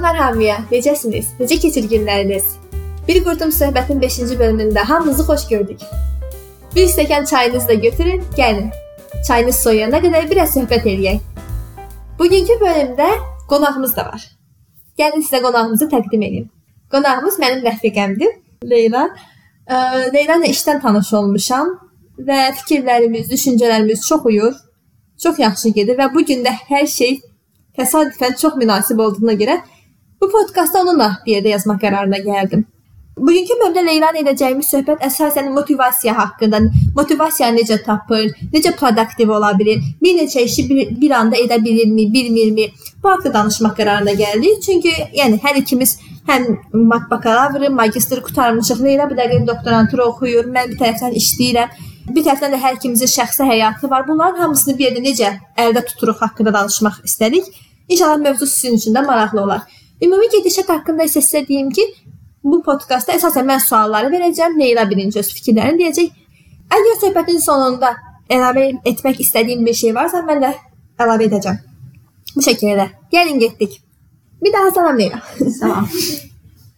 Salamlar hamıya. Necəsiniz? Necə keçir günləriniz? Bir qurdum söhbətin 5-ci bölümündə hamınızı xoş gördük. Bir stəkan çayınızı da götürün, gəlin. Çayınız soyuyana qədər biraz söhbət eləyək. Bugünkü bölümdə qonağımız da var. Gəlin sizə qonağımızı təqdim edeyim. Qonağımız mənim rəfiqəmdir, Leyla. Ə, Leyla ilə işdən tanış olmuşam və fikirlərimiz, düşüncələrimiz çox uyur. Çox yaxşı gedir və bu gün də hər şey təsadüfən çox münasib olduğuna görə bu podkastda onunla bir yerdə yazmaq qərarına gəldim. Bugünkü Leyla ilə edəcəyimiz söhbət əsasən motivasiya haqqında, motivasiya necə tapır, necə produktiv ola bilir, bir neçə işi bir, bir anda edə bilirmi, bilmirmi? Bu haqqda danışmaq qərarına gəldik. Çünki yəni hər ikimiz həm bakalavrı, magistr qurtarmışıq. Leyla bu dəqiqə doktorantura oxuyur, mən bir tərəfdən işləyirəm. Bir tərəfdən də hər ikimizin şəxsi həyatı var. Bunların hamısını bir yerdə necə əldə tuturuq haqqında danışmaq istədik. İnşallah mövzu sizin üçün də maraqlı olar. Ümumi gedişat haqqında isə sizə deyim ki, bu podkastda əsasən mən sualları verəcəm, Leyla birinci öz fikirlərini deyəcək. Əgər söhbətin sonunda əlavə etmək istədiyim bir şey varsa, mən də əlavə edəcəm. Bu şəkildə. Gəlin getdik. Bir daha salam Leyla. Salam.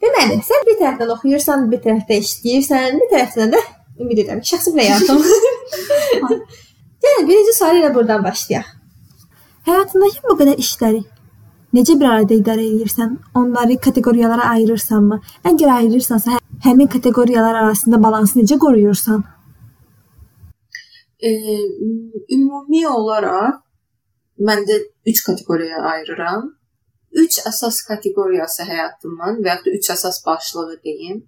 Deməli, sən bir tərəfdən oxuyursan, bir tərəfdə işləyirsən, bir tərəfdən də ümid edirəm ki, şəxsi bir həyatın. Yəni birinci sual ilə buradan başlayaq. Həyatındakı bu qədər işləri necə bir arada idarə edirsən? Onları kateqoriyalara ayırırsanmı? Əgər ayırırsansa, hə, həmin kateqoriyalar arasında balansı necə qoruyursan? E, ümumi olaraq mən də 3 kateqoriyaya ayırıram. 3 əsas kateqoriyası həyatımın və ya da 3 əsas başlığı deyim.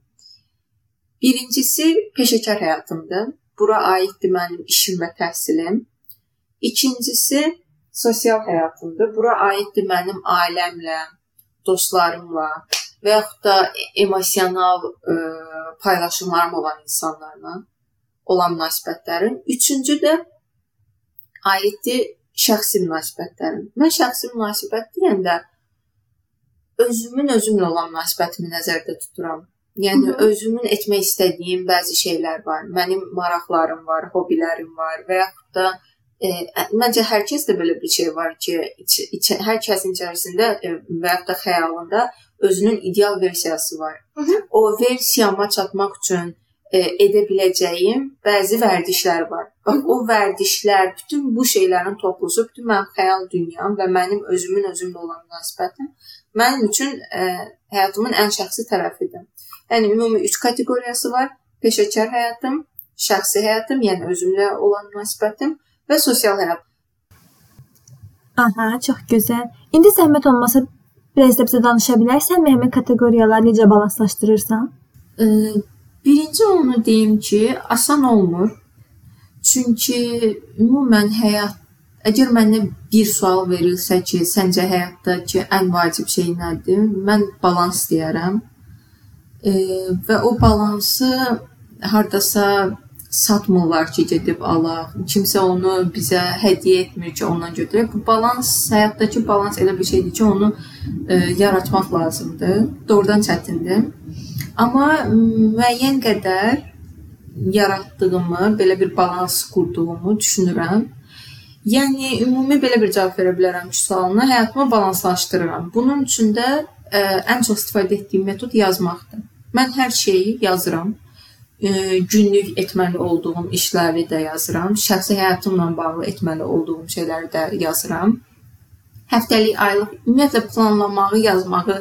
Birincisi peşəkar həyatımdır. Bura aiddir mənim işim və təhsilim. İkincisi sosial həyatımdır. Bura aiddir mənim ailəmlə, dostlarımla və yaxud da emosional ə, e, paylaşımlarım olan insanlarla olan münasibətlərim. Üçüncü də aiddir şəxsi münasibətlərim. Mən şəxsi münasibət deyəndə özümün özümlə olan münasibətimi nəzərdə tuturam. Yəni Hı -hı. özümün etmək istədiyim bəzi şeylər var. Mənim maraqlarım var, hobbilərim var və yaxud da E, məncə hər kəsdə belə bir şey var ki, iç, iç, hər kəsin içərisində e, və ya da xəyalında özünün ideal versiyası var. Hı -hı. O versiyama çatmaq üçün e, edə biləcəyim bəzi vərdişlər var. Bax o vərdişlər, bütün bu şeylərin toplusu, bütün mənim xəyal dünyam və mənim özümün özümlə olan münasibətim mənim üçün ə, həyatımın ən şəxsi tərəfidir. Yəni ümumi 3 kateqoriyası var: peşəkar həyatım, şəxsi həyatım, yəni özümlə olan münasibətim və sosial həyat. Aha, çox gözəl. İndi zəhmət olmasa biraz da bizə danışa bilərsənmi həmin kateqoriyaları necə balanslaşdırırsan? E, birinci onu deyim ki, asan olmur. Çünki ümumən həyat Əgər mənə bir sual verilsə ki, səncə həyatdakı ən vacib şey nədir? Mən balans deyərəm. E, və o balansı hardasa satmırlar ki, gedib alaq. Kimsə onu bizə hədiyyə etmir ki, ondan götürək. Bu balans, həyatdakı balans elə bir şeydir ki, onu e, yaratmaq lazımdır. Doğrudan çətindir. Amma müəyyən qədər yaratdığımı, belə bir balans qurduğumu düşünürəm. Yəni ümumi belə bir cavab verə bilərəm ki, sualına həyatımı balanslaşdırıram. Bunun üçün də ə, e, ən çox istifadə etdiyim metod yazmaqdır. Mən hər şeyi yazıram günlük etməli olduğum işləri də yazıram. Şəxsi həyatımla bağlı etməli olduğum şeyləri də yazıram. Həftəlik, aylıq, ümumiyyətlə planlamağı, yazmağı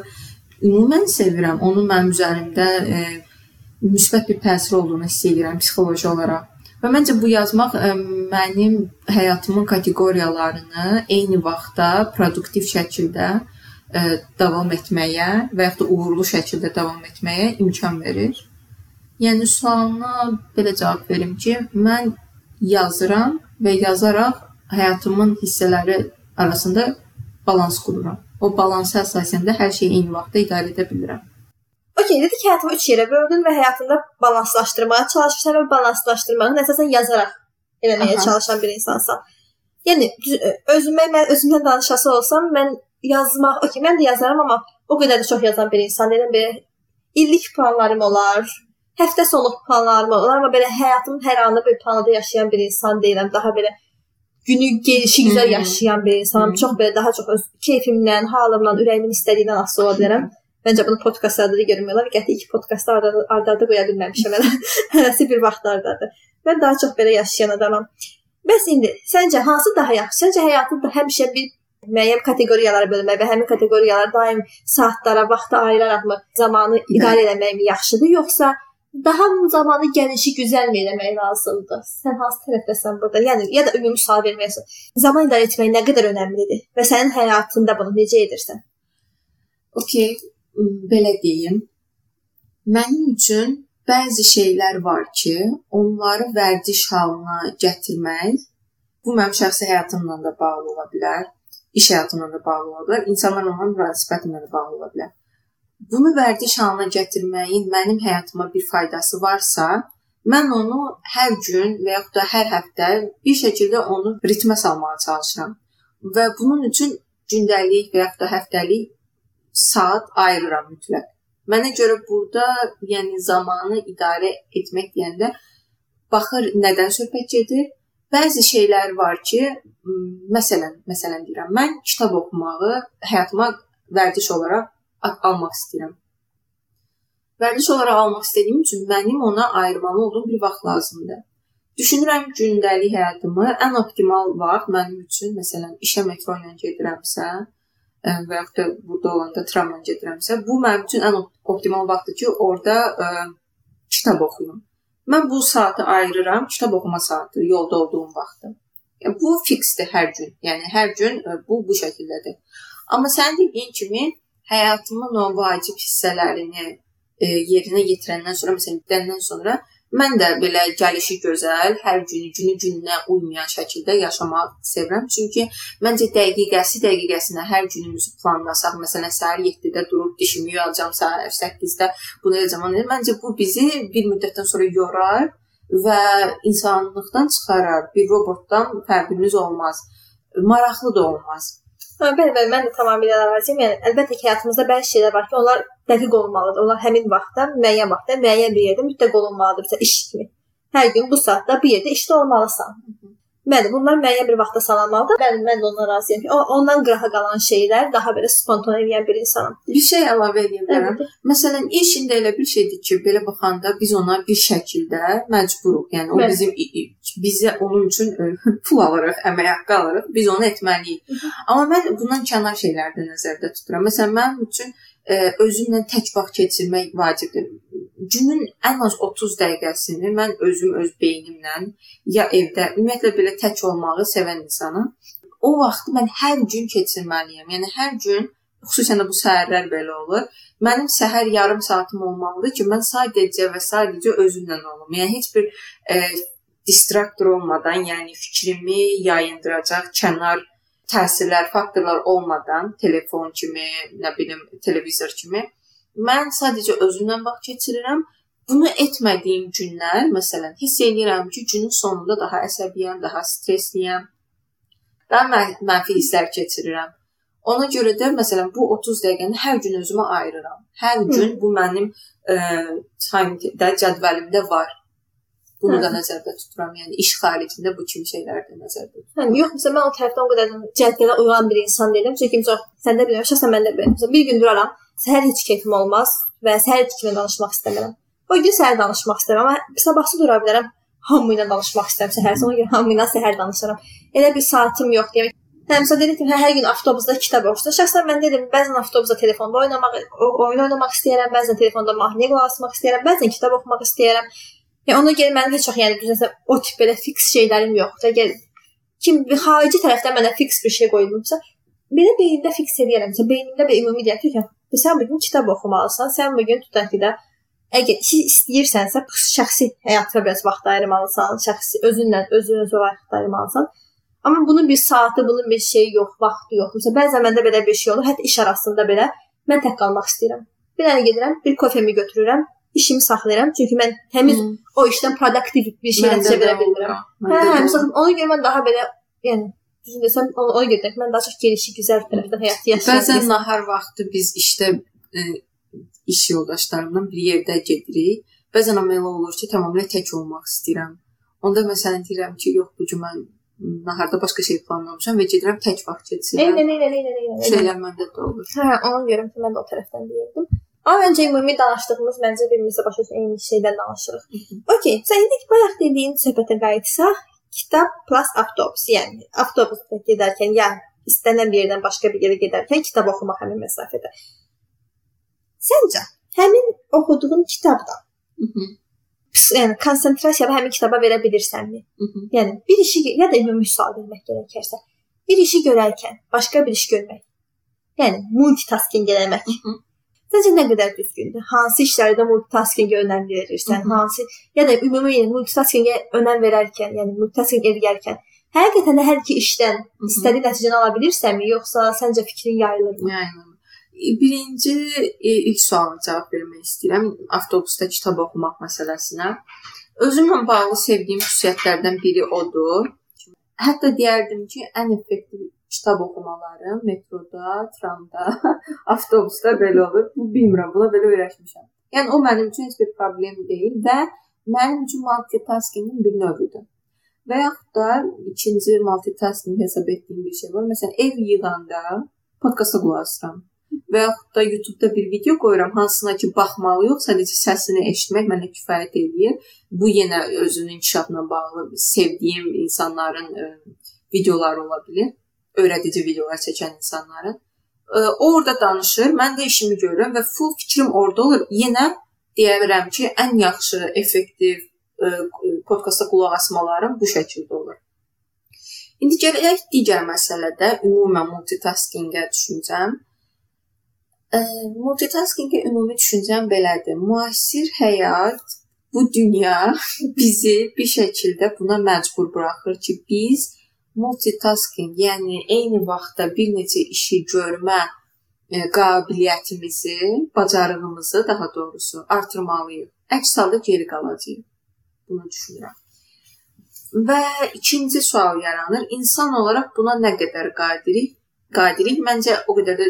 ümumən sevirəm. Onun mənim üzərimdə e, müsbət bir təsir olduğunu hiss edirəm psixoloji olaraq. Və məncə bu yazmaq ə, mənim həyatımın kateqoriyalarını eyni vaxtda produktiv şəkildə ə, davam etməyə və ya da uğurlu şəkildə davam etməyə imkan verir. Yəni sualına belə cavab verim ki, mən yazıram və yazaraq həyatımın hissələri arasında balans qururam. O balansa əsasında hər şeyi eyni vaxtda idarə edə bilirəm. Okay, dedik ki, həyatımı 3 yerə böldün və həyatında balanslaşdırmağa çalışırsan və balanslaşdırmağın əsasən yazaraq eləməyə Aha. çalışan bir insansan. Yəni özümə mən özümdən danışası olsam, mən yazmaq, okay, mən də yazaram, amma o qədər də çox yazan bir insan deyiləm. Belə illik planlarım olar, həftə sonu planlarım olar, amma belə həyatımın hər anını bir planada yaşayan bir insan deyiləm. Daha belə günü gelişi gözəl Hmm. yaşayan bir insanam. Hmm. Çox belə daha çox öz keyfimdən, halımdan, ürəyimin istədiyindən asılı ola bilərəm. Məncə bunu podkastlarda da görmürlər. Qəti iki podkastda arda arda qoya bilməmişəm mən. Hərəsi bir vaxtlardadır. Mən daha çox belə yaşayan adamam. Bəs indi səncə hansı daha yaxşı? Səncə həyatında həmişə bir müəyyən kateqoriyalara bölmək və həmin kateqoriyalar daim saatlara, vaxta ayıraraqmı zamanı idarə etmək mi yaxşıdır, yoxsa daha zamanı gəlişi gözəl eləmək lazımdır? Sən hansı tərəfdəsən burada? Yəni ya da ümumi sual verməyəsən. Zaman idarə etmək nə qədər önəmlidir və sənin həyatında bunu necə edirsən? Okay, belə deyim. Mənim üçün bəzi şeylər var ki, onları vərdiş halına gətirmək bu mənim şəxsi həyatımla da bağlı ola bilər, iş həyatımla da bağlı ola bilər, insanlarla olan münasibətimlə də bağlı ola bilər. Bunu vərdiş halına gətirməyin mənim həyatıma bir faydası varsa, mən onu hər gün və yaxud da hər həftə bir şəkildə onu ritmə salmağa çalışıram. Və bunun üçün gündəlik və yaxud da həftəlik saat ayırıram mütləq. Mənə görə burada, yəni zamanı idarə etmək deyəndə baxır nədən söhbət gedir. Bəzi şeylər var ki, məsələn, məsələn deyirəm, mən kitab oxumağı həyatıma vərdiş olaraq almaq istəyirəm. Vərdiş olaraq almaq istədiyim üçün mənim ona ayırmalı olduğum bir vaxt lazımdır. Düşünürəm gündəlik həyatımı ən optimal vaxt mənim üçün, məsələn, işə metro ilə gedirəmsə, ə, və yaxud da burada olanda tramvayla gedirəmsə, bu mənim üçün ən op- optimal vaxtdır ki, orada ə, kitab oxuyum. Mən bu saatı ayırıram, kitab oxuma saatı, yolda olduğum vaxtı. Yəni, bu fiksdir hər gün. Yəni hər gün ə, bu bu şəkildədir. Amma sən dediyin kimi həyatımın o vacib hissələrini e, yerinə yetirəndən sonra, məsələn, gedəndən sonra mən də belə gəlişi gözəl, hər günü günü gününə uymayan şəkildə yaşamaq sevirəm. Çünki məncə dəqiqəsi dəqiqəsinə hər günümüzü planlasaq, məsələn, səhər 7-də durub dişimi yuyacağam, səhər 8-də bunu edəcəm. Məncə bu bizi bir müddətdən sonra yorar və insanlıqdan çıxarar. Bir robotdan fərqimiz olmaz. Maraqlı da olmaz. Hə, bəli, bəli, mən də tamamilə razıyam. Yəni əlbəttə ki, həyatımızda bəzi şeylər var ki, onlar dəqiq olmalıdır. Onlar həmin vaxtda, müəyyən vaxtda, müəyyən bir yerdə mütləq olunmalıdır. Məsələn, iş kimi. Hər gün bu saatda bir yerdə işdə olmalısan. Bəli, bunlar müəyyən bir vaxtda salınmalıdır. Mən mən də ondan razıyam ki, ondan qırağa qalan şeylər daha belə spontan eləyən bir insanam. Bir şey əlavə edə bilərəm. Məsələn, işində elə bir şeydir ki, belə baxanda biz ona bir şəkildə məcburuq. Yəni o Bəli. bizim bizə onun üçün ə, pul alırıq, əmək haqqı alırıq. Biz onu etməliyik. Amma mən bundan kənar şeyləri də nəzərdə tuturam. Məsələn, mənim üçün özümlə tək vaxt keçirmək vacibdir. Günün ən az 30 dəqiqəsini mən özüm öz beynimlə ya evdə, ümumiyyətlə belə tək olmağı sevən insanam. O vaxtı mən hər gün keçirməliyəm. Yəni hər gün xüsusən də bu səhərlər belə olur. Mənim səhər yarım saatım olmalıdır ki, mən sadəcə və sadəcə özümlə olum. Yəni heç bir e, distraktor olmadan, yəni fikrimi yayındıracaq kənar təsirlər, faktorlar olmadan, telefon kimi, nə bilim, televizor kimi mən sadəcə özümlə vaxt keçirirəm. Bunu etmədiyim günlər, məsələn, hiss edirəm ki, günün sonunda daha əsəbiyəm, daha stressliyəm. Daha mən, mənfi hisslər keçirirəm. Ona görə də məsələn bu 30 dəqiqəni hər gün özümə ayırıram. Hər gün bu mənim e, time-də cədvəlimdə var. Bunu da Hə. nəzərdə tuturam. Yəni iş xaricində bu kimi şeylər də nəzərdə tuturam. Hə, yox, məsələn mən o tərəfdən o qədər cədvələ uyan bir insan deyiləm. Çünki çox sən də bilirsən, şəxsən mən də belə. Məsələn, bir gün duraram, səhər heç keyfim olmaz və səhər heç kimlə danışmaq istəmirəm. O gün səhər danışmaq istəyirəm, amma sabahsı dura bilərəm. Hamı ilə danışmaq istəyirəm səhər, sonra görə hamı ilə səhər danışıram. Elə bir saatım yox demək. Hə, məsələn dedim ki, hə, hər gün avtobusda kitab oxuyursan. Şəxsən mən dedim, bəzən avtobusda telefonda oynamaq, oyun oynamaq istəyirəm, bəzən telefonda mahnı qulaq asmaq istəyirəm, bəzən kitab oxumaq istəyirəm. Yəni ona görə mənim heç vaxt yəni düzəsə o tip belə fiks şeylərim yoxdur. Gəl kim bir xarici tərəfdən mənə fiks bir şey qoyulmuşsa, belə beynimdə fiks edirəm. Məsələn, beynimdə bir ümumi deyək ki, sən bu gün kitab oxumalısan, sən bu gün tutaq ki də əgər istəyirsənsə, şəxsi həyatına biraz vaxt ayırmalısan, şəxsi özünlə özün özə vaxt ayırmalısan. Amma bunun bir saatı, bunun bir şeyi yox, vaxtı yox. Məsələn, bəzən məndə belə bir şey olur, hətta iş arasında belə mən tək qalmaq istəyirəm. Bir dənə gedirəm, bir kofemi götürürəm, işimi saxlayıram, çünki mən təmiz Hmm. o işdən produktiv bir şey nəticə verə bilmirəm. Hə, hə, məsələn, ona görə mən daha belə, yəni düzün desəm, ona, ona görə də mən daha çox gelişi gözəl tərəfdən həyatı yaşayan. Bəzən bir nahar vaxtı biz işdə e, iş yoldaşlarımla bir yerdə gedirik. Bəzən amma elə olur ki, tamamilə tək olmaq istəyirəm. Onda məsələn deyirəm ki, yox bu gün mən naharda başqa şey planlamışam və gedirəm tək vaxt keçirirəm. Eynən, eynən, eynən, eynən. Şeylər məndə də olur. Hə, ona görə ki, mən də o tərəfdən deyirdim. Amma məncə ümumi danışdığımız məncə birimizə başa düşən eyni şeydən danışırıq. Okay, sən indi ki, bayaq dediyin söhbətə qayıtsaq, kitab plus avtobus, yəni avtobusda gedərkən ya istənilən bir yerdən başqa bir yerə gedərkən kitab oxumaq həmin məsafədə. Səncə həmin oxuduğun kitabdan Hı -hı. yəni konsentrasiyanı həmin kitaba verə bilirsənmi? Hı -hı. Yəni bir işi ya da ümumi sual vermək gərəkərsə, bir işi görərkən başqa bir iş görmək. Yəni multitasking eləmək. Hı -hı. Səncə nə qədər düzgündür? Hansı işlərdə multitaskingə önəm verirsən? Hı -hı. Hansı ya da ümumi multitaskingə önəm verərkən, yəni multitasking edərkən həqiqətən də hər iki işdən istədiyin nəticəni ala bilirsənmi, yoxsa səncə fikrin yayılırmı? Yəni birinci e, ilk suala cavab vermək istəyirəm avtobusda kitab oxumaq məsələsinə. Özümlə bağlı sevdiyim xüsusiyyətlərdən biri odur. Hətta deyərdim ki, ən effektiv kitab oxumalarım metroda, tramda, avtobusda belə olur. Bu bilmirəm, buna belə öyrəşmişəm. Yəni o mənim üçün heç bir problem deyil və mənim üçün multitaskingin bir növüdür. Və yaxud da ikinci multitasking hesab etdiyim bir şey var. Məsələn, ev yığanda podkasta qulaq asıram. Və yaxud da YouTube-da bir video qoyuram, hansına ki baxmalı yox, sadəcə səsini eşitmək mənə kifayət edir. Bu yenə özünün inkişafına bağlı sevdiyim insanların ə, videoları ola bilər. Öyrədici videolar çəkən insanların. O orada danışır, mən də işimi görürəm və full fikrim orada olur. Yenə deyirəm ki, ən yaxşı, effektiv ə, podkasta qulaq asmalarım bu şəkildə olur. İndi gələk digər məsələdə ümumən multitaskingə düşüncəm. Ə, multitaskingə ümumi düşüncəm belədir. Müasir həyat, bu dünya bizi bir şəkildə buna məcbur buraxır ki, biz multitasking, yəni eyni vaxtda bir neçə işi görmə ə, qabiliyyətimizi, bacarığımızı daha doğrusu artırmalıyıq. Əks halda geri qalacağıq. Bunu düşünürəm. Və ikinci sual yaranır. İnsan olaraq buna nə qədər qadirik? Qadirik məncə o qədər də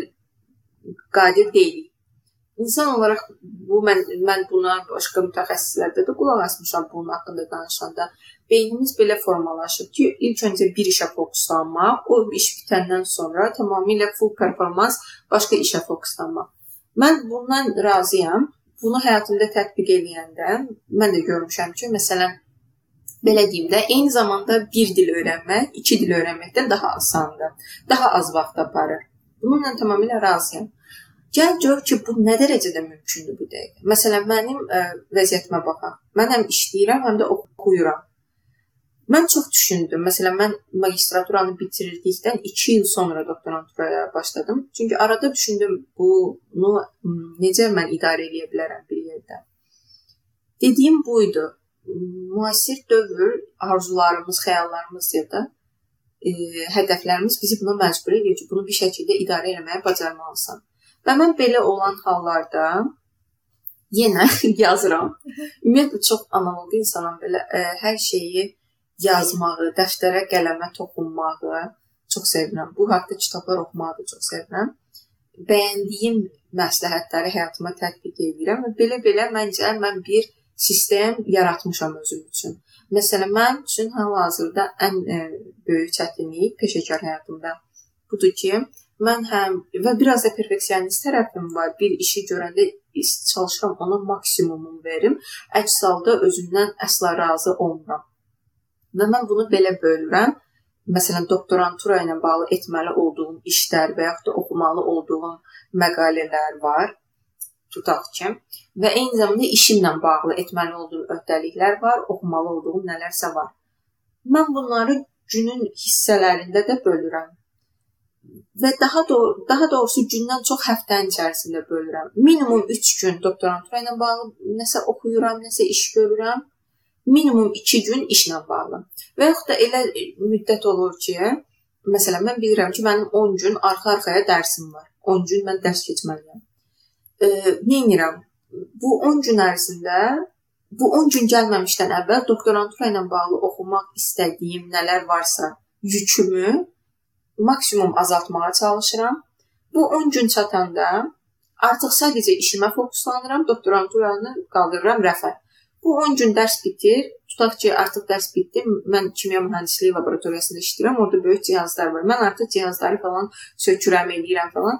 qadir deyilik. İnsan olaraq bu mən mən buna başqa mütəxəssislərdə də qulaq asmışam bunun haqqında danışanda. Beynimiz belə formalaşıb ki, ilk öncə bir işə fokuslanmaq, o iş bitəndən sonra tamamilə full performans başqa işə fokuslanmaq. Mən bundan razıyam. Bunu həyatımda tətbiq edəndə mən də görmüşəm ki, məsələn, belə deyim də, eyni zamanda bir dil öyrənmək, iki dil öyrənməkdən daha asandır. Daha az vaxt aparır. Bununla tamamilə razıyam. Gəl gör ki, bu nə dərəcədə mümkündür bu dəqiqə. Məsələn, mənim ə, vəziyyətimə baxaq. Mən həm işləyirəm, həm də oxuyuram. Mən çox düşündüm. Məsələn, mən magistraturanı bitirdikdən 2 il sonra doktoranturaya başladım. Çünki arada düşündüm, bunu necə mən idarə edə bilərəm bir yerdə. Dediyim buydu. Müasir dövr arzularımız, xəyallarımız ya da e, hədəflərimiz bizi buna məcbur edir ki, bunu bir şəkildə idarə etməyə bacarmalısan. Və mən belə olan hallarda yenə yazıram. Ümumiyyətlə çox analog insanam belə ə, hər şeyi yazmağı, dəftərə, qələmə toxunmağı çox sevirəm. Bu haqqda kitablar oxumağı da çox sevirəm. Bəyəndiyim məsləhətləri həyatıma tətbiq edirəm və belə-belə məncə mən bir sistem yaratmışam özüm üçün. Məsələn, mən üçün hal-hazırda ən ə, böyük çətinlik peşəkar həyatımda budur ki, mən həm və biraz da perfeksionist tərəfim var. Bir işi görəndə çalışıram ona maksimumum verim. Əks halda özümdən əsla razı olmuram. Və mən bunu belə bölürəm. Məsələn, doktorantura ilə bağlı etməli olduğum işlər və yaxud da oxumalı olduğum məqalələr var. Tutaq ki, və eyni zamanda işimlə bağlı etməli olduğum öhdəliklər var, oxumalı olduğum nələrsə var. Mən bunları günün hissələrində də bölürəm və daha doğru, daha doğrusu gündən çox həftənin içərisində bölürəm. Minimum 3 gün doktorantura ilə bağlı nəsə oxuyuram, nəsə iş görürəm. Minimum 2 gün işlə bağlı. Və yaxud da elə müddət olur ki, məsələn mən bilirəm ki, mənim 10 gün arxa-arxaya dərsim var. 10 gün mən dərs keçməliyəm. E, nə edirəm? Bu 10 gün ərzində bu 10 gün gəlməmişdən əvvəl doktorantura ilə bağlı oxumaq istədiyim nələr varsa, yükümü maksimum azaltmağa çalışıram. Bu 10 gün çatanda artıq sadəcə işimə fokuslanıram, doktoranturanı qaldırıram rəfə. Bu 10 gün dərs bitir. Tutaq ki, artıq dərs bitdi. Mən kimya mühəndisliyi laboratoriyasında işləyirəm. Orada böyük cihazlar var. Mən artıq cihazları falan sökürəm, eləyirəm falan.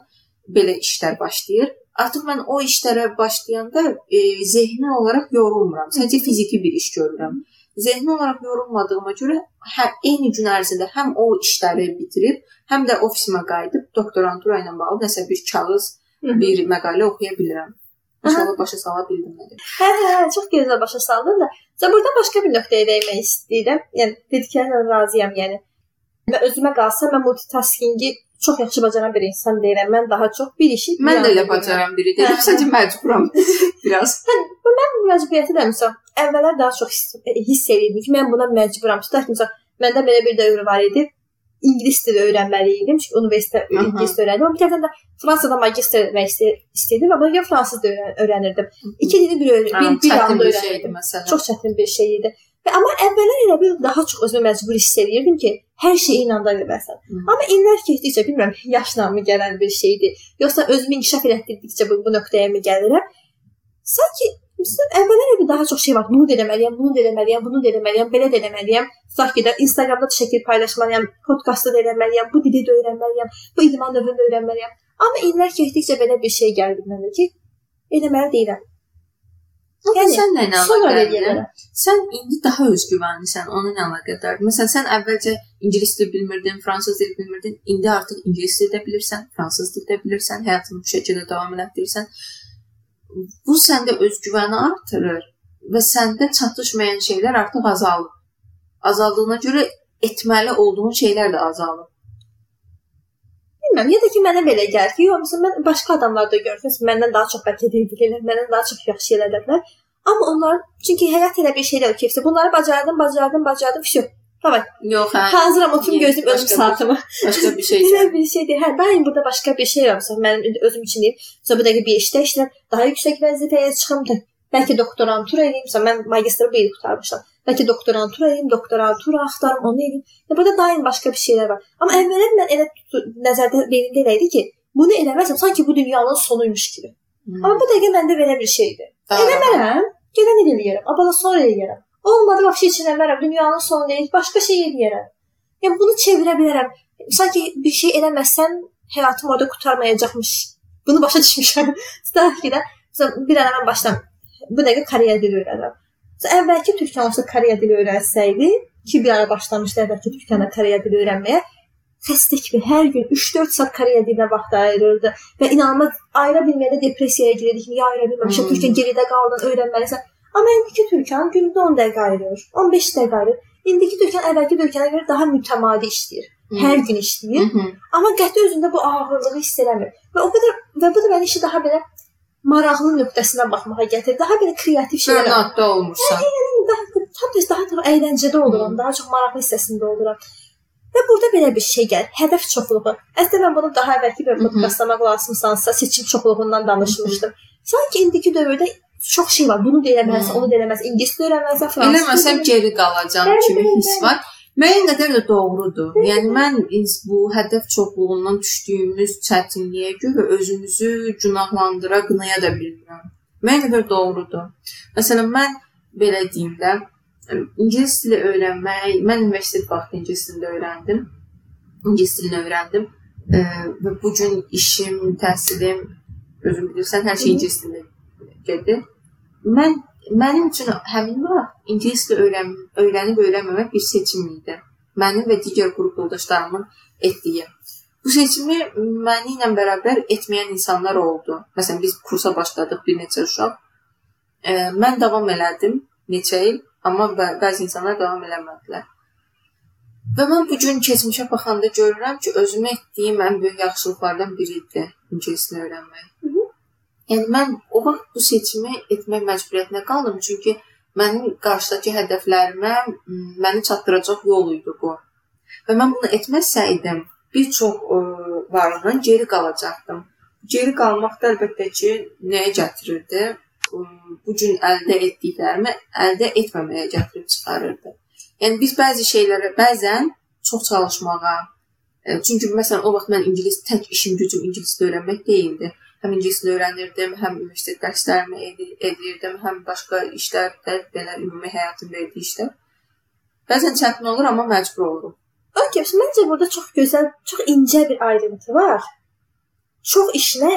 Belə işlər başlayır. Artıq mən o işlərə başlayanda e, zehni olaraq yorulmuram. Sadəcə fiziki bir iş görürəm. Zehni olaraq yorulmadığıma görə hə, eyni gün ərzində həm o işləri bitirib, həm də ofisimə qayıdıb doktorantura ilə bağlı nəsə bir kağız, bir məqalə oxuya bilirəm. İnşallah başa sala bildim nə dedim. Hə, hə, hə, çox gözəl başa saldın da. Sən burada başqa bir nöqtəyə dəymək istəyirəm. Yəni dediklərinlə razıyam, yəni. Mən özümə qalsa mən multitaskingi çox yaxşı bacaran bir insan deyiləm. Mən daha çox bir işi Mən də elə bacaran biri deyiləm. Sadəcə məcburam biraz. Hə, mən bu məcburiyyəti də məsələn əvvəllər daha çox hiss, hiss edirdim ki, mən buna məcburam. Tutaq ki, məsələn, məndə belə bir dövr var idi. İngilis dili öyrənməli idim. Çünki universitetdə ingilis öyrəndim. Amma bir tərəfdən də Fransada magistr etmək istəyirdim və buna görə fransız da öyrənirdim. İki dili bir öyrənirdim. Bir, bir anda öyrənirdim. Məsələn. Çox çətin bir şey idi. Və amma əvvəllər elə bir daha çox özümü məcbur hiss edirdim ki, hər şeyi inanda bilməsən. Amma illər keçdikcə bilmirəm, yaşla mı gələn bir şeydir, yoxsa özümü inkişaf etdirdikcə bu, bu nöqtəyə mi gəlirəm? Sanki Məsələn, əvvəllər bir daha çox şey var. Bunu da eləməliyəm, bunu da eləməliyəm, bunu da eləməliyəm, belə də eləməliyəm. Tutaq ki, də Instagramda da şəkil paylaşmalıyam, podkastda da eləməliyəm, bu dili də öyrənməliyəm, bu idman növünü də öyrənməliyəm. Amma illər keçdikcə belə bir şey gəldi mənə ki, eləməli deyiləm. Yəni sən nə əlaqədardır? Sən indi daha özgüvənlisən, ona nə əlaqədardır? Məsələn, sən əvvəlcə ingilis dil bilmirdin, fransız dil bilmirdin, indi artıq ingilis dil də bilirsən, fransız dil də bilirsən, həyatını bu şəkildə davam etdirirsən. Bu səndə özgüvəni artırır və səndə çatışmayan şeylər artıq azalır. Azaldığına görə etməli olduğun şeylər də azalır. Bilmirəm, ya da ki mənə belə gəlir ki, yox, məsələn mən başqa adamlarda görürəm, məndən daha çox bəlkə dil bilirlər, məndən daha çox yaxşı elədirlər. Amma onlar çünki həyat elə bir şeydir ki, bunları bacardım, bacardım, bacardım, vəsə. Davay. Yox, hə. Hazıram oturum gözləyim ölüm saatımı. Başqa bir şey. Elə bir şeydir. Hə, daim burada başqa bir şey var. Məsələn, mən özüm üçün deyim. Sonra bu dəqiqə bir işdə işləyirəm, daha yüksək vəzifəyə çıxım, bəlkə doktorantura edeyim. Məsələn, mən magistri bu il qurtarmışam. Bəlkə doktorantura edeyim, doktorantura axtarım, onu edeyim. Ya burada daim başqa bir şeylər var. Amma əvvəllər mən elə nəzərdə beynimdə elə idi ki, bunu eləməsəm sanki bu dünyanın sonuymuş kimi. Hmm. Amma bu dəqiqə məndə belə bir şeydir. Eləmərəm, gələn il eləyərəm, abala sonra eləyərəm. Olmadı, vəbşi üçün eləmərəm, dünyanın sonu deyil, başqa şey eləyərəm. Yəni bunu çevirə bilərəm. Sanki bir şey eləməsən həyatım orada qurtarmayacaqmış. Bunu başa düşmüşəm. Tutaq ki də bir dənə mən başlam. Bu dəqiqə Koreya dili öyrənirəm. Əvvəlki türkçəmizdə Koreya dili öyrənsəydi, ki bir ara başlamışdı əvvəlki türkçədə Koreya dili öyrənməyə, xəstək bir hər gün 3-4 saat Koreya dilinə vaxt ayırırdı və inanılmaz ayıra bilməyəndə depressiyaya girirdik. Niyə ayıra bilməmişəm? Hmm. Türkçə geridə qaldın, öyrənməlisən. Amma indiki türkən gündə 10 dəqiqə ayırır, 15 dəqiqə ayırır. İndiki türkən əvvəlki türkənə görə daha mütəmadi işləyir. Hmm. Hər gün işləyir. Hmm. Amma qəti özündə bu ağırlığı hiss eləmir. Və o qədər və bu da məni işi daha belə maraqlı nöqtəsinə baxmağa gətir. Daha belə kreativ şeylər. Sənətdə olmursan. Hə, yəni daha tam daha daha əyləncədə oluram, daha çox maraqlı hissəsində oluram. Və burada belə bir şey gəlir. Hədəf çoxluğu. Əslində mən bunu daha əvvəlki bir podkastlamaq lazımsansa, seçim çoxluğundan danışmışdım. Sanki indiki dövrdə çox şey var. Bunu da eləməlisən, onu da eləməlisən, ingilis də öyrənməlisən, fransız. Eləməsəm geri qalacağam kimi hiss var. Müəyyən qədər də doğrudur. Yəni mən bu hədəf çoxluğundan düşdüyümüz çətinliyə görə özümüzü günahlandıra, qınaya da bilmirəm. Müəyyən qədər doğrudur. Məsələn, mən belə deyim də, ingilis dili öyrənmək, mən universitet vaxtı ingilis dilini öyrəndim. İngilis dilini öyrəndim e, və bu gün işim, təhsilim, özün bilirsən, hər şey ingilis dilində gedir. Mən Mənim üçün həmin vaxt ingilis dili öyrən öyrənib öyrənməmək bir seçim idi. Mənim və digər qrup yoldaşlarımın etdiyi. Bu seçimi məni ilə bərabər etməyən insanlar oldu. Məsələn, biz kursa başladıq bir neçə uşaq. E, mən davam elədim neçə il, amma bəzi insanlar davam eləmədilər. Və mən bu gün keçmişə baxanda görürəm ki, özümə etdiyim ən böyük yaxşılıqlardan biri idi ingilis dilini öyrənmək. Hı -hı. Yəni mən o vaxt bu seçimi etmək məcburiyyətinə qaldım, çünki mənim qarşıdakı hədəflərimə məni çatdıracaq yol idi bu. Və mən bunu etməsəydim, bir çox ə, varlıqdan geri qalacaqdım. Geri qalmaq da əlbəttə ki, nəyə gətirirdi? Bu gün əldə etdiklərimi əldə etməməyə gətirib çıxarırdı. Yəni biz bəzi şeylərə bəzən çox çalışmağa, çünki məsələn o vaxt mən ingilis tək işim gücüm ingilis öyrənmək deyildi həm ingilis dili öyrənirdim, həm universitet dərslərimi edi- edirdim, həm başqa işlərdə belə ümumi həyatın verdiyi işlər. Bəzən çətin olur, amma məcbur olurum. Okay, məncə burada çox gözəl, çox incə bir ayrıntı var. Çox işlə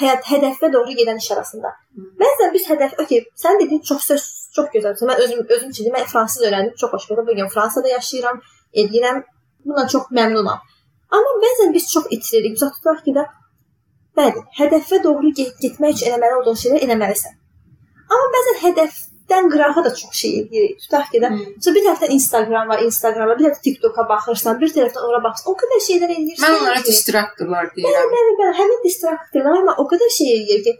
həyat hədəfə doğru gedən iş arasında. Bəzən biz hədəf, okay, sən dediyin çox söz çox gözəldir. Mən özüm özüm üçün mən fransız öyrəndim, çox xoş gəldi. Bu gün Fransada yaşayıram, edirəm. Bundan çox məmnunam. Amma bəzən biz çox itiririk. Məsələn, tutaq ki də bəli, hədəfə doğru get getmək üçün eləməli olduğun şeyləri eləməlisən. Amma bəzən hədəfdən qırağa da çox şey edirik. Tutaq ki də, Hmm. bir tərəfdən Instagram var, Instagrama, bir tərəfdən TikToka baxırsan, bir tərəfdən ora baxırsan. O qədər şeylər edirsən. Mən onlara ki- distraktorlar deyirəm. Bəli, bəli, həmin distraktorlar amma o qədər şey eləyir ki,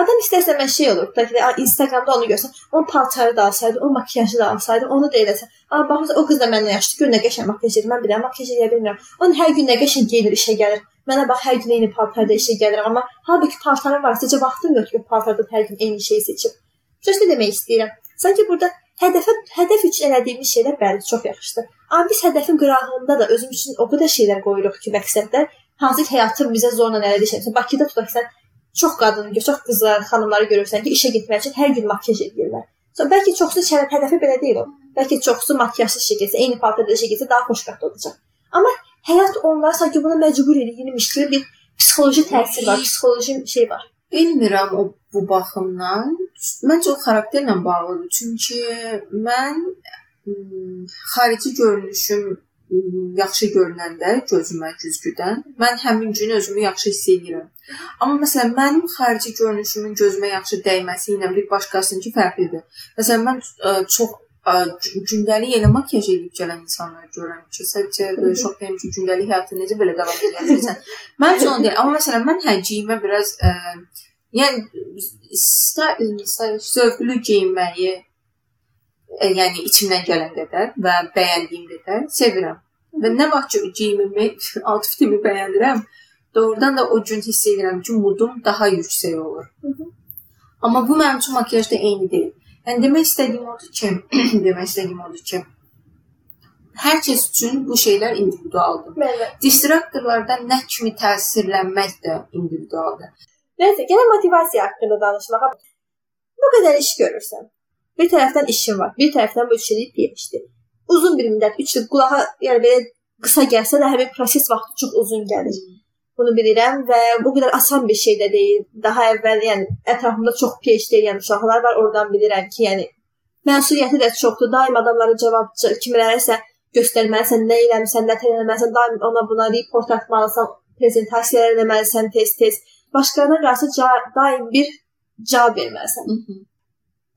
adam istərsə mən şey olur, ki, də, a, Instagramda onu görsən, o paltarı da alsaydı, o makiyajı da alsaydı, onu da eləsə. Amma baxırsan o qız da məndən yaşlı, gör nə qəşəng makiyaj edir. Mən bilirəm, makiyaj edə bilmirəm. Onun hər gün nə qəşəng geyinir, işə gəlir. Mənə bax hər gün eyni paltarda işə gəlirəm, amma halbuki paltarım var, sadəcə vaxtım yox ki, paltarda hər gün eyni şeyi seçib. Düzdür demək istəyirəm. Sanki burada hədəfə hədəf üçün elədiyimiz şeylər bəli çox yaxşıdır. Amma biz hədəfin qırağında da özümüz üçün o qədər şeylər qoyuruq ki, məqsədlər hansı ki həyatın bizə zorla şey. Məsələn, Bakıda tutaq sən çox qadın, çox qızlar, xanımları görürsən ki, işə getmək üçün hər gün makiyaj edirlər. So, bəlkə çoxsu şərəf hədəfi belə deyil o. Bəlkə çoxsu makiyajsız işə getsə, eyni paltarda işə getsə daha xoşbəxt olacaq. Amma həyat onları sanki buna məcbur edirmiş kimi bir psixoloji təsir var, psixoloji şey var. Bilmirəm o bu baxımdan. Məncə o xarakterlə bağlıdır. Çünki mən xarici görünüşüm yaxşı görünəndə gözümə güzgüdən mən həmin gün özümü yaxşı hiss edirəm. Amma məsələn mənim xarici görünüşümün gözümə yaxşı dəyməsi ilə bir başqasınınki fərqlidir. Məsələn mən ə, çox ə, gü- gündəlik elə makiyaj edib gələn insanlar görürəm ki, sadəcə belə şok deyim ki, gündəlik həyatı necə belə davam edə bilirsən? Mən üçün deyil. Amma məsələn mən həciyimə biraz ə, yəni style, style zövqlü geyinməyi yəni içimdən gələn qədər və bəyəndiyim qədər sevirəm. Və nə vaxt ki geyimimi, outfitimi bəyənirəm, doğrudan da o gün hiss edirəm ki, modum daha yüksək olur. hı. Amma bu mənim üçün makiyajda eyni deyil. Yəni demək istədiyim odur ki, demək istədiyim odur ki, hər kəs üçün bu şeylər individualdır. Bəli. Distraktorlardan nə kimi təsirlənmək də individualdır. Nəysə, gəlin motivasiya haqqında danışmağa. Bu qədər iş görürsən. Bir tərəfdən işin var, bir tərəfdən bu işçilik işdir. Uzun bir müddət, 3 il qulağa, yəni belə qısa gəlsə də həmin proses vaxtı çox uzun gəlir. Bunu bilirəm və bu qədər asan bir şey də deyil. Daha əvvəl, yəni ətrafımda çox PhD edən uşaqlar var, oradan bilirəm ki, yəni məsuliyyəti də çoxdur. Daim adamlara cavab kimilərəsə göstərməlisən, nə eləmisən, nə eləməlisən, daim ona buna report atmalısan, prezentasiyalar eləməlisən tez-tez. Başqalarına qarşı daim bir cavab verməlisən.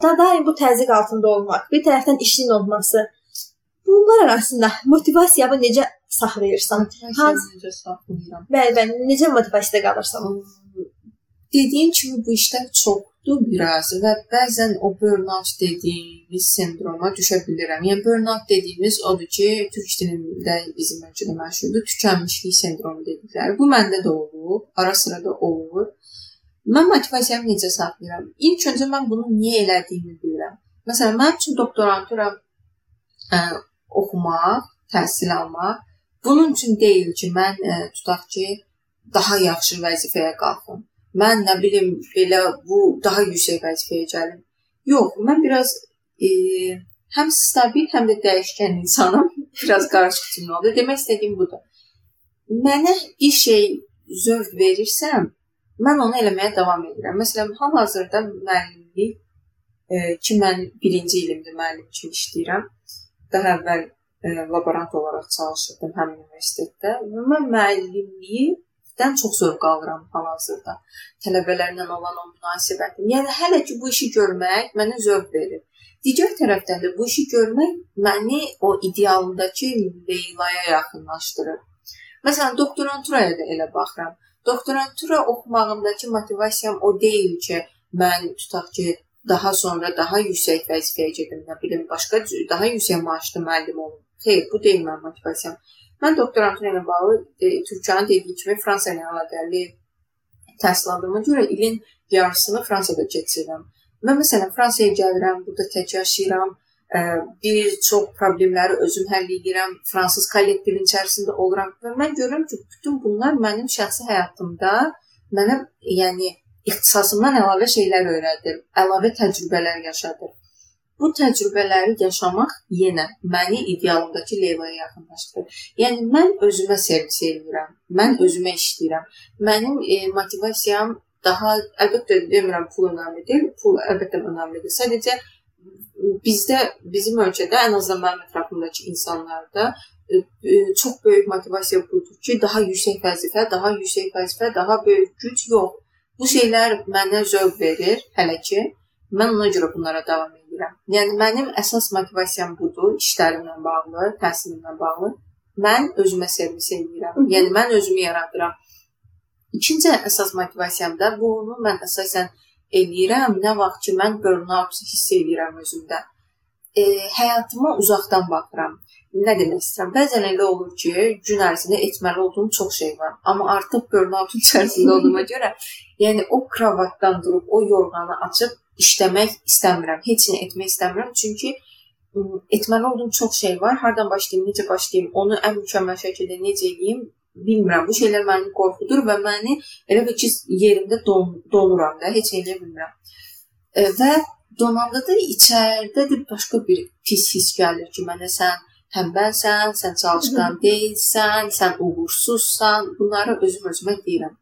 Da daim bu təzyiq altında olmaq, bir tərəfdən işin olması. Bunlar arasında motivasiyamı necə saxlayırsan? Hansı- necə saxlayıram? Bəli, bəli, necə motivasiyada qalırsan? Dediyim kimi bu işlər çoxdur biraz və bəzən o burnout dediyimiz sindroma düşə bilirəm. Yəni burnout dediyimiz odur ki, türk dilində bizim ölkədə məşhurdur, tükənmişlik sindromu dedikləri. Bu məndə də olur, ara sıra da olur. Mən motivasiyamı necə saxlayıram? İlk öncə mən bunu niyə elədiyimi bilirəm. Məsələn, mənim üçün doktorantura ə, oxumaq, təhsil almaq bunun üçün deyil ki, mən ə, tutaq ki, daha yaxşı vəzifəyə qalxım. Mən nə bilim belə bu daha yüksək vəzifəyə gəlim. Yox, mən biraz e, həm stabil, həm də dəyişkən insanam. biraz qarışıq cümlə oldu. Demək istədiyim budur. Mənə bir şey zövq verirsəm, mən onu eləməyə davam edirəm. Məsələn, hal-hazırda müəllimlik e, ki, mən birinci ilimdir müəllim kimi işləyirəm. Daha əvvəl e, laborant olaraq çalışırdım həmin universitetdə. Və mən müəllimliyi dən çox zövq alıram hal-hazırda. Tələbələrlə olan o münasibətim. Yəni hələ ki bu işi görmək mənə zövq verir. Digər tərəfdən də bu işi görmək məni o idealındakı Leylaya yaxınlaşdırır. Məsələn, doktoranturaya da elə baxıram. Doktorantura oxumağımdakı motivasiyam o deyil ki, mən tutaq ki, daha sonra daha yüksək vəzifəyə gedim, nə bilim, başqa daha yüksək maaşlı müəllim olum. Xeyr, bu deyil mənim motivasiyam. Mən doktorantura ilə bağlı e, Türkçənin dediyi kimi Fransa ilə əlaqəli təhsil aldığıma görə ilin yarısını Fransada keçirirəm. Mən məsələn Fransaya gəlirəm, burada tək yaşayıram, bir çox problemləri özüm həll edirəm, fransız kollektivin içərisində oluram və mən görürəm ki, bütün bunlar mənim şəxsi həyatımda mənə yəni ixtisasımdan əlavə şeylər öyrədir, əlavə təcrübələr yaşadır. Bu təcrübələri yaşamaq yenə məni idealımdakı Leylaya yaxınlaşdırır. Yəni mən özümə servis edirəm. Mən özümə işləyirəm. Mənim e, motivasiyam daha əlbəttə demirəm pul önəmlidir. Pul əlbəttə önəmlidir. Sadəcə bizdə bizim ölkədə ən azından mənim ətrafımdakı insanlarda e, e, çox böyük motivasiya budur ki, daha yüksək vəzifə, daha yüksək vəzifə, daha böyük güc yox. Bu şeylər mənə zövq verir hələ ki. Mən ona görə bunlara davam edirəm. Yəni mənim əsas motivasiyam budur, işlərimlə bağlı, təhsilimlə bağlı. Mən özümə servis edirəm. Yəni mən özümü yaradıram. İkinci əsas motivasiyam da bunu mən əsasən eləyirəm. Nə vaxt ki mən burnout hiss edirəm özümdə. E, həyatıma uzaqdan baxıram. Nə demək istəyirəm? Bəzən elə olur ki, gün ərzində etməli olduğum çox şey var, amma artıq burnout içərisində olduğuma görə, yəni o kravatdan durub o yorğanı açıb işləmək istəmirəm. Heç nə etmək istəmirəm, çünki etməli olduğum çox şey var. Hardan başlayım, necə başlayım, onu ən mükəmməl şəkildə necə edeyim, bilmirəm. Bu şeylər məni qorxudur və məni elə bir ki, yerimdə don donuram da, heç eləyə bilmirəm. E, və donanda da içəridə də başqa bir pis his gəlir ki, mənə sən tənbəlsən, sən çalışqan deyilsən, sən uğursuzsan. Bunları özüm özümə deyirəm.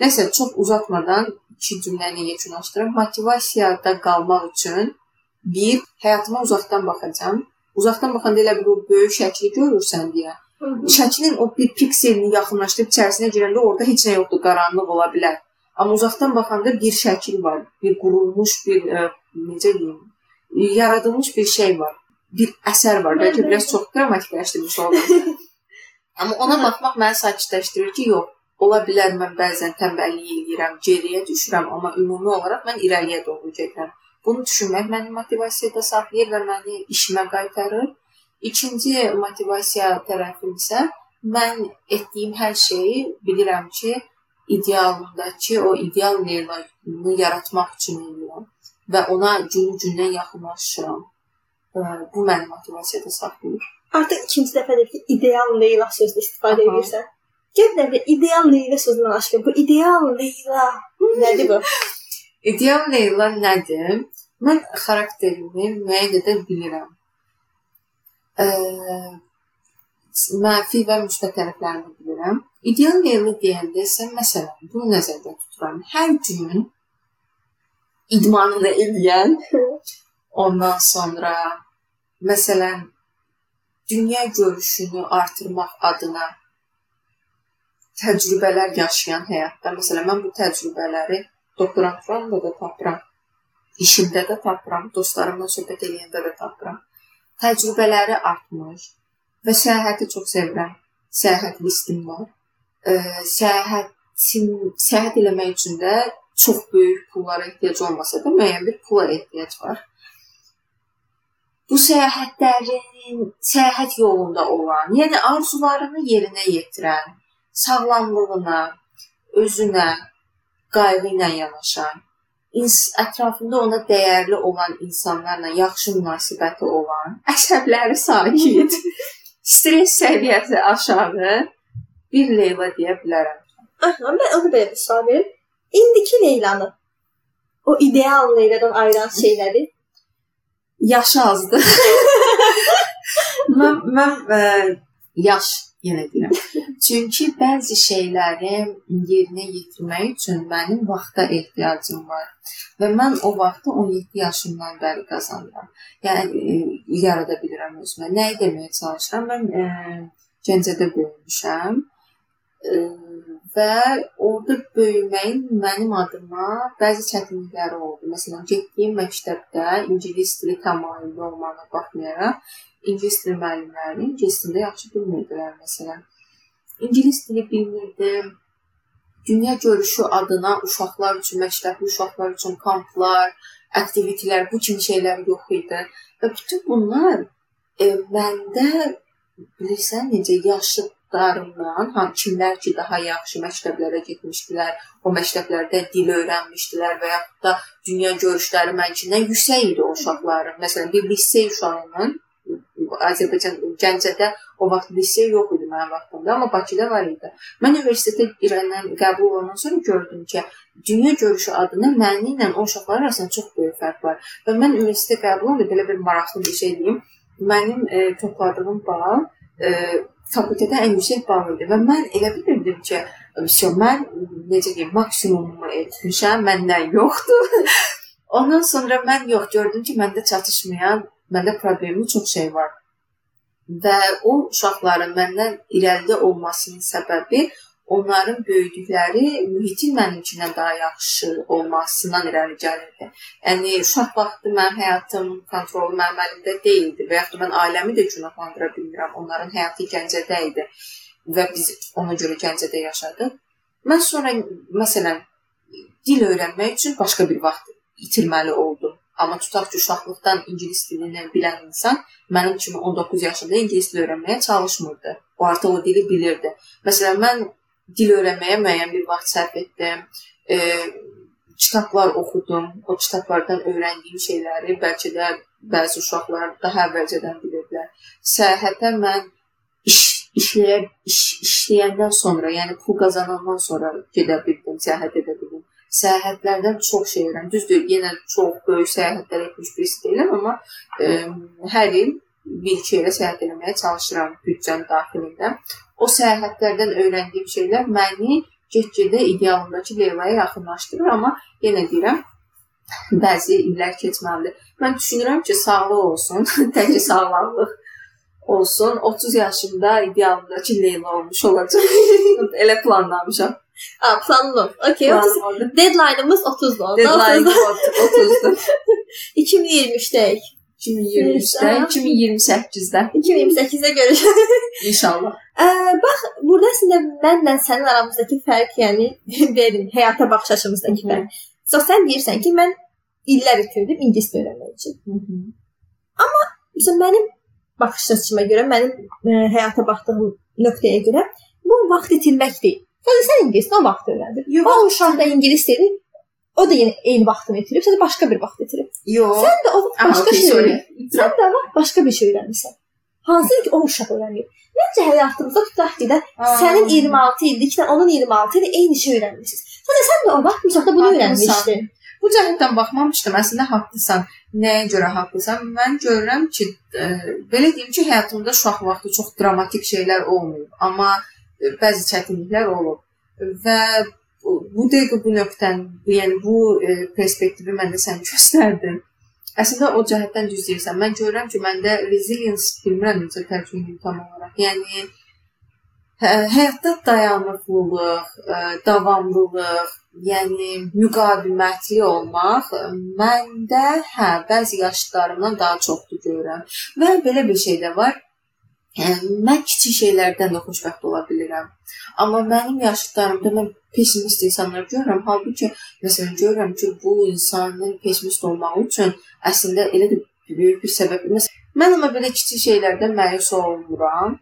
Nəsə çox uzatmadan iki cümləni yekunlaşdırım. Motivasiyada qalmaq üçün bir həyatıma uzaqdan baxacağam. Uzaqdan baxanda elə bir böyük şəkli görürsən deyə şəklin o bir pikselini yaxınlaşdırıb içərisinə girəndə orada heç nə yoxdur, qaranlıq ola bilər. Amma uzaqdan baxanda bir şəkil var, bir qurulmuş bir ə, e, necə deyim, yaradılmış bir şey var. Bir əsər var. Bəlkə biraz çox dramatikləşdirmiş oldum. Amma ona baxmaq məni sakitləşdirir ki, yox, ola bilər mən bəzən tənbəllik eləyirəm, geriyə düşürəm, amma ümumi olaraq mən irəliyə doğru gedirəm. Bunu düşünmək məni motivasiyada saxlayır və məni işimə qaytarır. İkinci motivasiya tərəfim isə mən etdiyim hər şeyi bilirəm ki, idealımdakı o ideal Leylanı yaratmaq üçün edirəm və ona günü-gündən yaxınlaşıram. Bu məni motivasiyada saxlayır. Artıq ikinci dəfədir ki, ideal Leyla sözünü istifadə Aha. edirsən. Gəl də ideal Leyla sözündən aşkın. Bu ideal Leyla nədir bu? ideal Leyla nədir? Mən xarakterimi müəyyən edə bilirəm mənfi və müsbət tərəflərini bilirəm. İdeal yerli deyəndə isə məsələn, bunu nəzərdə tuturam. Hər gün idmanını edən, ondan sonra məsələn, dünya görüşünü artırmaq adına təcrübələr yaşayan həyatda, məsələn, mən bu təcrübələri doktoranturamda da tapıram, işimdə də tapıram, dostlarımla söhbət edəndə də tapıram təcrübələri artmış və səyahəti çox sevirəm. Səyahət listim var. E, səyahətin səyahət eləmək üçün də çox böyük pullara ehtiyac olmasa da müəyyən bir pula ehtiyac var. Bu səyahətlərin səyahət yolunda olan, yəni arzularını yerinə yetirən, sağlamlığına, özünə qayğı ilə yanaşan, ətrafında ona dəyərli olan insanlarla yaxşı münasibəti olan, əsəbləri sakit, stress səviyyəsi aşağı bir Leyla deyə bilərəm. Aha, mən onu belə bir sual verim. İndiki Leylanı o ideal Leyladan ayıran şey nədir? Yaşı azdır. mən mən ə, e, yaş yenə deyirəm. Çünki bəzi şeyləri yerinə yetirmək üçün mənim vaxta ehtiyacım var və mən o vaxtı 17 yaşımdan bəri qazanıram. Yəni e, yarada bilirəm özümə. Nəyi deməyə çalışıram? Mən e, Gəncədə böyümüşəm. E, və orada böyüməyin mənim adıma bəzi çətinlikləri oldu. Məsələn, getdiyim məktəbdə ingilis dili təmayüllü olmağına baxmayaraq ingilis dili müəllimləri ingilis dilində yaxşı bilmirdilər məsələn. İngilis dili bilmirdim. Dünya görüşü adına uşaqlar üçün, məktəbli uşaqlar üçün kamplar, aktivitelər, bu kimi şeylər yox idi. Və bütün bunlar e, məndə bilirsən necə yaşıdlarımdan, ha kimlər ki daha yaxşı məktəblərə getmişdilər, o məktəblərdə dil öyrənmişdilər və yaxud da dünya görüşləri mənkindən yüksək idi o uşaqların. Məsələn, bir lisey uşağının Azərbaycan Gəncədə o vaxt lisey yox idi mənim vaxtımda, amma Bakıda var idi. Mən universitetə girəndən qəbul olandan sonra gördüm ki, dünya görüşü adına mənimlə ilə o uşaqlar arasında çox böyük fərq var. Və mən universitetə qəbul olanda belə bir maraqlı bir şey deyim. Mənim e, topladığım bal e, fakültədə ən yüksək bal idi və mən elə bilirdim ki, Vəsə mən necə deyim, maksimumumu etmişəm, məndən yoxdur. Ondan sonra mən yox gördüm ki, məndə çatışmayan, məndə problemli çox şey var. Və o uşaqların məndən irəlidə olmasının səbəbi onların böyüdükləri mühitin mənimkindən daha yaxşı olmasından irəli gəlirdi. Yəni uşaq vaxtı mənim həyatım kontrolu mənim əlimdə deyildi və yaxud mən ailəmi də günahlandıra bilmirəm. Onların həyatı Gəncədə idi və biz ona görə Gəncədə yaşadıq. Mən sonra məsələn dil öyrənmək üçün başqa bir vaxt itirməli oldum. Amma tutaq ki, uşaqlıqdan ingilis dilini bilən insan mənim kimi 19 yaşında ingilis dili öyrənməyə çalışmırdı. O artıq o dili bilirdi. Məsələn, mən dil öyrənməyə müəyyən bir vaxt sərf etdim. E, kitablar oxudum. O kitablardan öyrəndiyim şeyləri bəlkə də bəzi uşaqlar daha əvvəlcədən bilirdilər. Səyahətə mən iş işləyə iş, işləyəndən sonra, yəni pul qazanandan sonra gedə bildim, səyahət edə bildim səyahətlərdən çox şey öyrəndim. Düzdür, yenə çox böyük səyahətlər etmiş birisi deyiləm, amma ə, hər il bir-iki yerə səyahət etməyə çalışıram büdcəm daxilində. O səyahətlərdən öyrəndiyim şeylər məni get-gedə idealımdakı Leylaya yaxınlaşdırır, amma yenə deyirəm, bəzi illər keçməlidir. Mən düşünürəm ki, sağlıq olsun, təkcə sağlamlıq olsun. 30 yaşımda idealımdakı Leyla olmuş olacaq. Elə planlamışam. Aa, planlı. Okey. Deadline'ımız 30'du. Deadline'ımız 30'du. 2023'te. 2023'də, 2028-də. 2028-də görüşürük. İnşallah. Ə, bax, burada əslində mənlə sənin aramızdakı fərq, yəni verin, həyata baxış açımızdakı fərq. So sən deyirsən ki, mən illər itirdim ingilis öyrənmək üçün. Hı -hı. Amma məsələn mənim baxış açıma görə, mənim ə, həyata baxdığım nöqtəyə görə bu vaxt itirmək deyil. Sadəcə sən ingilis nə vaxt öyrəndin? Yox, o uşaq da ingilis dedi. O da yenə eyni vaxtını itirib, sən də başqa bir vaxt itirib. Yox. Sən də o vaxt başqa şey öyrəndin. Sən də vaxt başqa bir şey öyrənmisən. Hansı ki o uşaq öyrənmir. Məncə həyatımızda tutaq ki də sənin 26 illiklə onun 26 ilə eyni şey öyrənmisiniz. Sadəcə sən də o vaxt uşaqda bunu öyrənmişdin. Bu cəhətdən baxmamışdım. Əslində haqlısan. Nəyə görə haqlısan? Mən görürəm ki, ə, belə deyim ki, həyatımda uşaq vaxtı çox dramatik şeylər olmayıb, amma bəzi çətinliklər olub və bu dəqiqə bu nöqtən, yəni bu e, perspektivi məndə sən göstərdin. Əslində o cəhətdən düz deyirsən. Mən görürəm ki, məndə resilience bilmirəm necə tərcümə edim tam olaraq. Yəni hə, həyatda dayanıqlılıq, ə, davamlılıq, yəni müqavimətli olmaq məndə hə bəzi yaşlarımdan daha çoxdur görürəm. Və belə bir şey də var. Yəni mən kiçik şeylərdən də xoşbəxt ola bilirəm. Amma mənim yaşıdlarımda mən pessimist insanlar görürəm. Halbuki məsələn görürəm ki, bu insanın pessimist olmağı üçün əslində elə də böyük bir səbəb. Məsələn, mən amma belə kiçik şeylərdən məyus olmuram.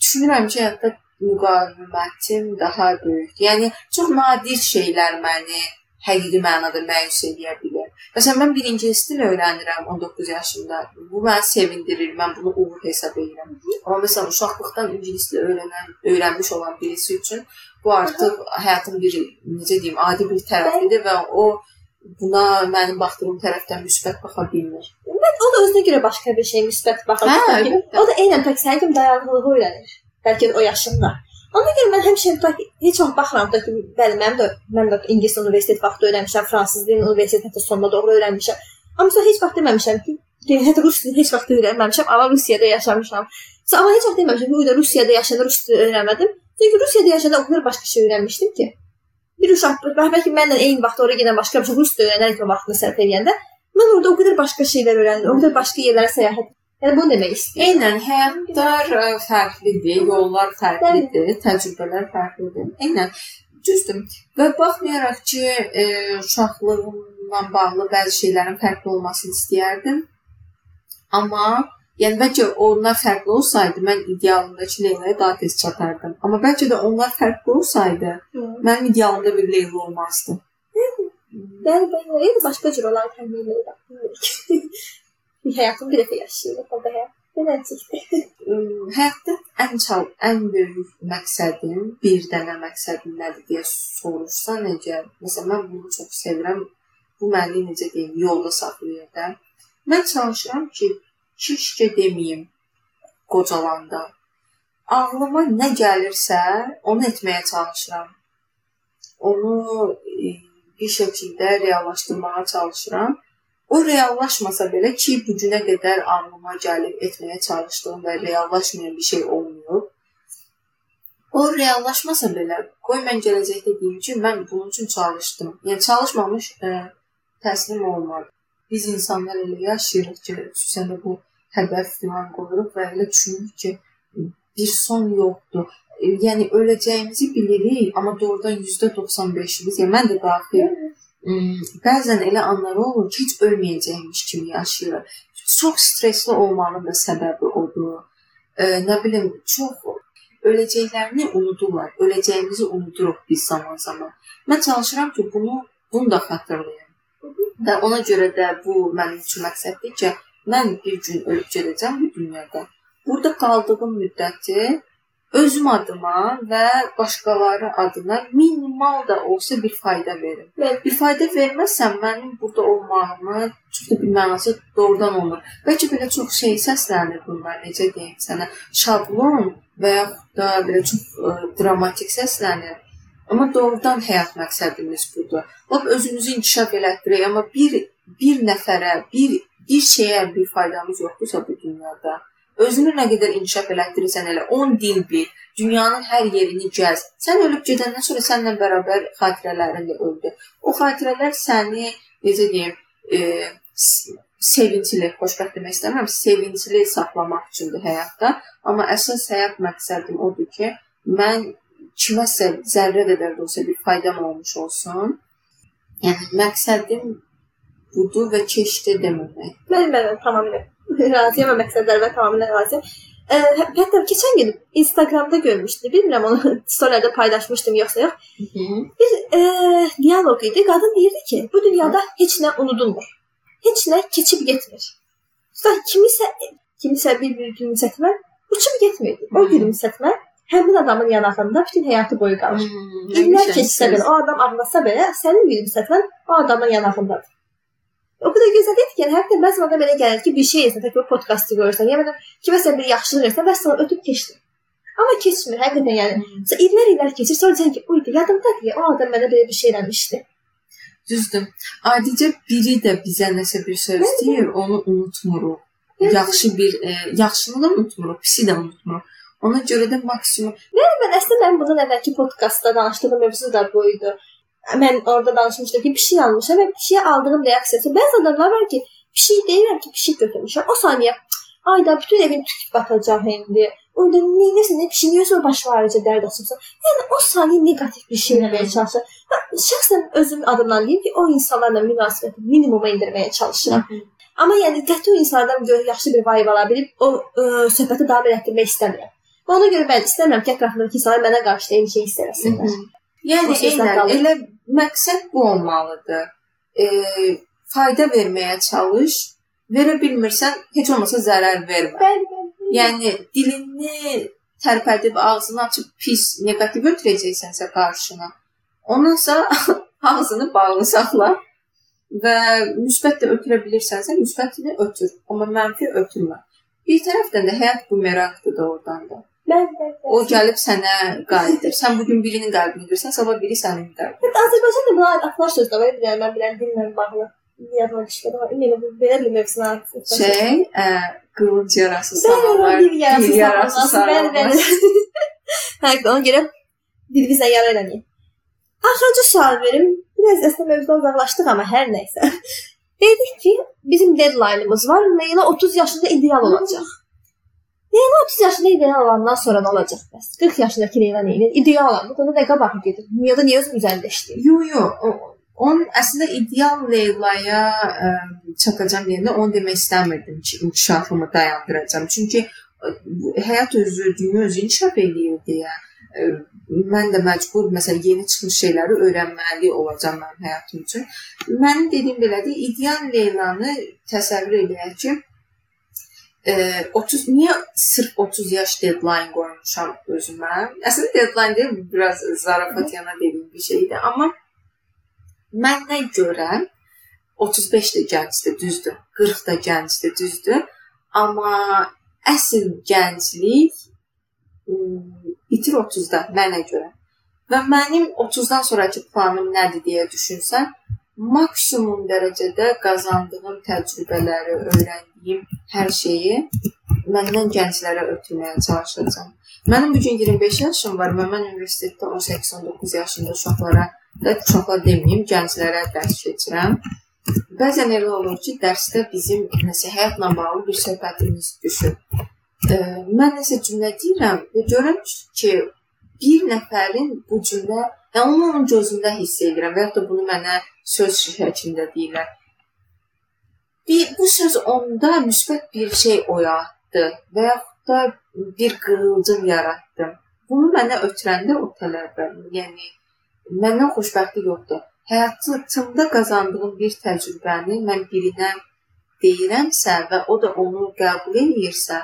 Düşünürəm ki, həyatda müqavimətim daha böyükdür. Yəni çox nadir şeylər məni həqiqi mənada məyus edə bilər. Məsələn, mən bir ingilis dili öyrənirəm 19 yaşımda. Bu məni sevindirir. Mən bunu uğur hesab edirəm. Amma məsələn, uşaqlıqdan ingilis dili öyrənən, öyrənmiş olan birisi üçün bu artıq həyatın bir necə deyim, adi bir tərəfidir və o buna mənim baxdığım tərəfdən müsbət baxa bilmir. Mən o da özünə görə başqa bir şey müsbət baxır. Hə, o da eynən tək sənin kimi dayanıqlığı öyrənir. Bəlkə o yaşında. Ona görə mən həmişə tutaq heç vaxt baxıram da ki, bəli, mənim də mən də ingilis universitet vaxtı öyrənmişəm, fransız dilini universitetdə sonuna doğru öyrənmişəm. Amma sonra heç vaxt deməmişəm ki, hətta rus dilini heç vaxt öyrənməmişəm, amma Rusiyada yaşamışam. Amma heç vaxt deməmişəm ki, Rusiyada yaşayanda rus dili öyrənmədim. Çünki Rusiyada yaşayanda o qədər başqa şey öyrənmişdim ki, bir uşaq bəlkə mənlə eyni vaxt oraya gedən başqa bir uşaq rus dili öyrənərək o vaxtını sərf edəndə mən orada o qədər başqa şeylər öyrəndim, o qədər başqa yerlərə səyahət Yəni bunu demək istəyirəm. Eynən həyatlar fərqlidir, yollar fərqlidir, təcrübələr fərqlidir. Eynən düzdür. Və baxmayaraq ki, ə, uşaqlığımla bağlı bəzi şeylərin fərqli olmasını istəyərdim. Amma yəni bəlkə onlar fərqli olsaydı, mən idealımdakı Leylaya daha tez çatardım. Amma bəlkə də onlar fərqli olsaydı, Hı. mənim idealımda bir Leyla olmazdı. Yəni ben başqa cür olarkən Leylaya həyatımı bir dəfə yaşayırıq o həyat. Belə çıxdı. Iı, Həyatda ən çal ən böyük məqsədin, bir dənə məqsədin nədir deyə soruşsan necə? Məsələn, mən bunu çox sevirəm. Bu məni necə deyim, yolda saxlayır da. Mən çalışıram ki, keşkə deməyim qocalanda. Ağlıma nə gəlirsə, onu etməyə çalışıram. Onu e, bir şəkildə reallaşdırmağa çalışıram. O reallaşmasa belə ki, bu günə qədər ağlıma gəlib etməyə çalışdığım və reallaşmayan bir şey olmuyor. O reallaşmasa belə, qoy mən gələcəkdə deyim ki, mən bunun üçün çalışdım. Yəni çalışmamış ə, təslim olmadım. Biz insanlar elə yaşayırıq ki, xüsusən də bu hədəf filan qoyuruq və elə düşünürük ki, bir son yoxdur. Yəni öləcəyimizi bilirik, amma doğrudan %95-imiz, yəni mən də daxil bəzən elə anlar olur ki, heç ölməyəcəkmiş kimi yaşayırıq. Çox stressli olmağın da səbəbi odur. E, nə bilim, çox öləcəklərini unudurlar. Öləcəyimizi unuduruq biz zaman-zaman. Mən çalışıram ki, bunu bunu da xatırlayım. Və ona görə də bu mənim üçün məqsəddir ki, mən bir gün ölüb gedəcəm bu dünyada. Burada qaldığım müddəti özüm adıma və başqaları adına minimal da olsa bir fayda verim. Mən Bir fayda verməsəm mənim burada olmağımı çox da bir mənası doğrudan olur. Bəlkə belə çox şey səslənir bunlar, necə deyim sənə, şablon və yaxud da belə çox ə, dramatik səslənir. Amma doğrudan həyat məqsədimiz budur. Lap özümüzü inkişaf elətdirək, amma bir bir nəfərə, bir bir şeyə bir faydamız yoxdursa bu dünyada, özünü nə qədər inkişaf elətdirirsən elə 10 dil bil, dünyanın hər yerini gəz. Sən ölüb gedəndən sonra səninlə bərabər xatirələrin də öldü. O xatirələr səni necə deyim, e, sevincli, xoşbəxt demək istəmirəm, sevincli saxlamaq üçündür həyatda, amma əsas həyat məqsədim odur ki, mən kiməsə zərrə qədər də olsa bir faydam olmuş olsun. Yəni məqsədim budur və keçdi deməmək. mən mən tamamilə razıyam və məqsədlərimə tamamilə razıyam. Ə, hətta keçən gün Instagramda görmüşdüm. Bilmirəm onu storylərdə paylaşmışdım yoxsa yox. Mhm. Bir ə, dialoq idi. Qadın deyirdi ki, bu dünyada heç nə unudulmur. Heç nə keçib getmir. Tutaq kimisə kimisə bir bir gülümsətmə uçub getmirdi. O Hmm. gülümsətmə həmin adamın yanağında bütün həyatı boyu qalır. Hmm, İllər nə keçsə gözəl belə, o adam ağlasa belə, sənin gülümsətmən o adamın yanağındadır. O qədər gözəl idi ki, yəni, hətta bəzən adam belə gəlir ki, bir şey etsən, təkrar podkastı görürsən, ya da kiməsə bir yaxşılıq etsən və sonra ötüb keçdi. Amma keçmir, həqiqətən yəni. Hmm. Sonra illər illər keçir, sonra deyirsən ki, uydu, yadımdadır ki, o adam mənə belə bir şey eləmişdi. Düzdür. Adicə biri də bizə nəsə bir söz deyir, onu unutmuruq. Evet. Yaxşı bir e, yaxşını da unutmuruq, pisi də unutmuruq. Ona görə də maksimum Mən əslində mən bundan əvvəlki podkastda danışdığım mövzu da bu idi. Mən orada danışmışdım ki, pişik almışam və pişiyə aldığım reaksiyası. Bəzi adamlar var ki, pişik deyirəm ki, pişik götürmüşəm. O saniyə ayda bütün evin tük batacaq indi. Orada neyləsən, nə pişik, niyə sonra baş varıcı dərd açıbsan. Yəni o saniyə neqativ bir şey eləməyə çalışır. Mən şəxsən özüm adımdan deyim ki, o insanlarla münasibəti minimuma endirməyə çalışıram. Amma yəni qəti o insanlardan görə yaxşı bir vibe ala bilib o ə, söhbəti davam etdirmək istəmirəm. Və ona görə mən istəmirəm ki, ətrafımdakı insanlar mənə qarşı da eyni şey hiss eləsinlər. Yəni O sözdən eynən qalır. elə məqsəd bu olmalıdır. E, fayda verməyə çalış. Verə bilmirsən, heç olmasa zərər vermə. Bəli. Yəni dilini tərpədib ağzını açıb pis, neqativ ötürəcəksənsə qarşına. Ondansa ağzını bağlı saxla və müsbət də ötürə bilirsənsə, müsbətini ötür, amma mənfi ötürmə. Bir tərəfdən də həyat bu merakdır da O gəlib sənə qayıdır. Sən bu gün birinin qəlbini qırsan, sabah biri sənin qəlbini. Hətta Azərbaycanda buna aid atlar sözü də var, bilirəm, mən bilən dillə bağlı. Yadıma düşdü. İndi bu belə bir mövzuna aid. Şey, ə, qılınc yarası yarası dil yarası bəli. Həqiqətən ona görə dilimizlə yara eləməyək. Axırıncı sual verim. Biraz əslində mövzudan uzaqlaşdıq amma hər nəysə. Dedik ki, bizim deadline-ımız var. Leyla 30 yaşında ideal olacaq. Leyla 30 yaşında ideal olandan sonra nə olacaq bəs? 40 yaşındakı Leyla nə edir? İdeal olan. Bu da nə qabaq gedir. Dünyada niyə özün üzərində işləyir? Yo, yo. o- Onun əslində ideal Leylaya ə, çatacam deyəndə onu demək istəmirdim ki, inkişafımı dayandıracağam. Çünki ə, bu həyat özü, dünya özü inkişaf eləyir deyə ə, mən də məcbur məsələn yeni çıxmış şeyləri öyrənməli olacağam mənim həyatım üçün. Mənim dediyim belədir, ideal Leylanı təsəvvür eləyək ki, e, 30 niyə sırf 30 yaş deadline qoymuşam özümə? Əslində deadline deyil, bu biraz zarafat yana dediyim bir şeydir, amma mənə görə 35 də gəncdir, düzdür. 40 da gəncdir, düzdür. Amma əsl gənclik bitir 30-da mənə görə. Və mənim 30-dan sonrakı planım nədir deyə düşünsən, maksimum dərəcədə qazandığım təcrübələri, öyrəndiyim hər şeyi məndən gənclərə ötürməyə çalışacağam. Mənim bu gün 25 yaşım var və mən universitetdə 18-19 yaşında uşaqlara, da uşaqlar deməyim, gənclərə dərs keçirəm. Bəzən elə olur ki, dərsdə bizim nəsə həyatla bağlı bir söhbətimiz düşür. Ə, mən nəsə cümlə deyirəm və görürəm ki, bir nəfərin bu cümlə, yəni onu onun gözündə hiss edirəm və ya da bunu mənə söz şəklində deyirlər. Bir bu söz onda müsbət bir şey oyatdı və yaxud da bir qığılcım yaratdı. Bunu mənə ötürəndə o tələbə, yəni məndən xoşbəxtlik yoxdur. Həyatımda qazandığım bir təcrübəni mən birinə deyirəmsə və o da onu qəbul edirsə,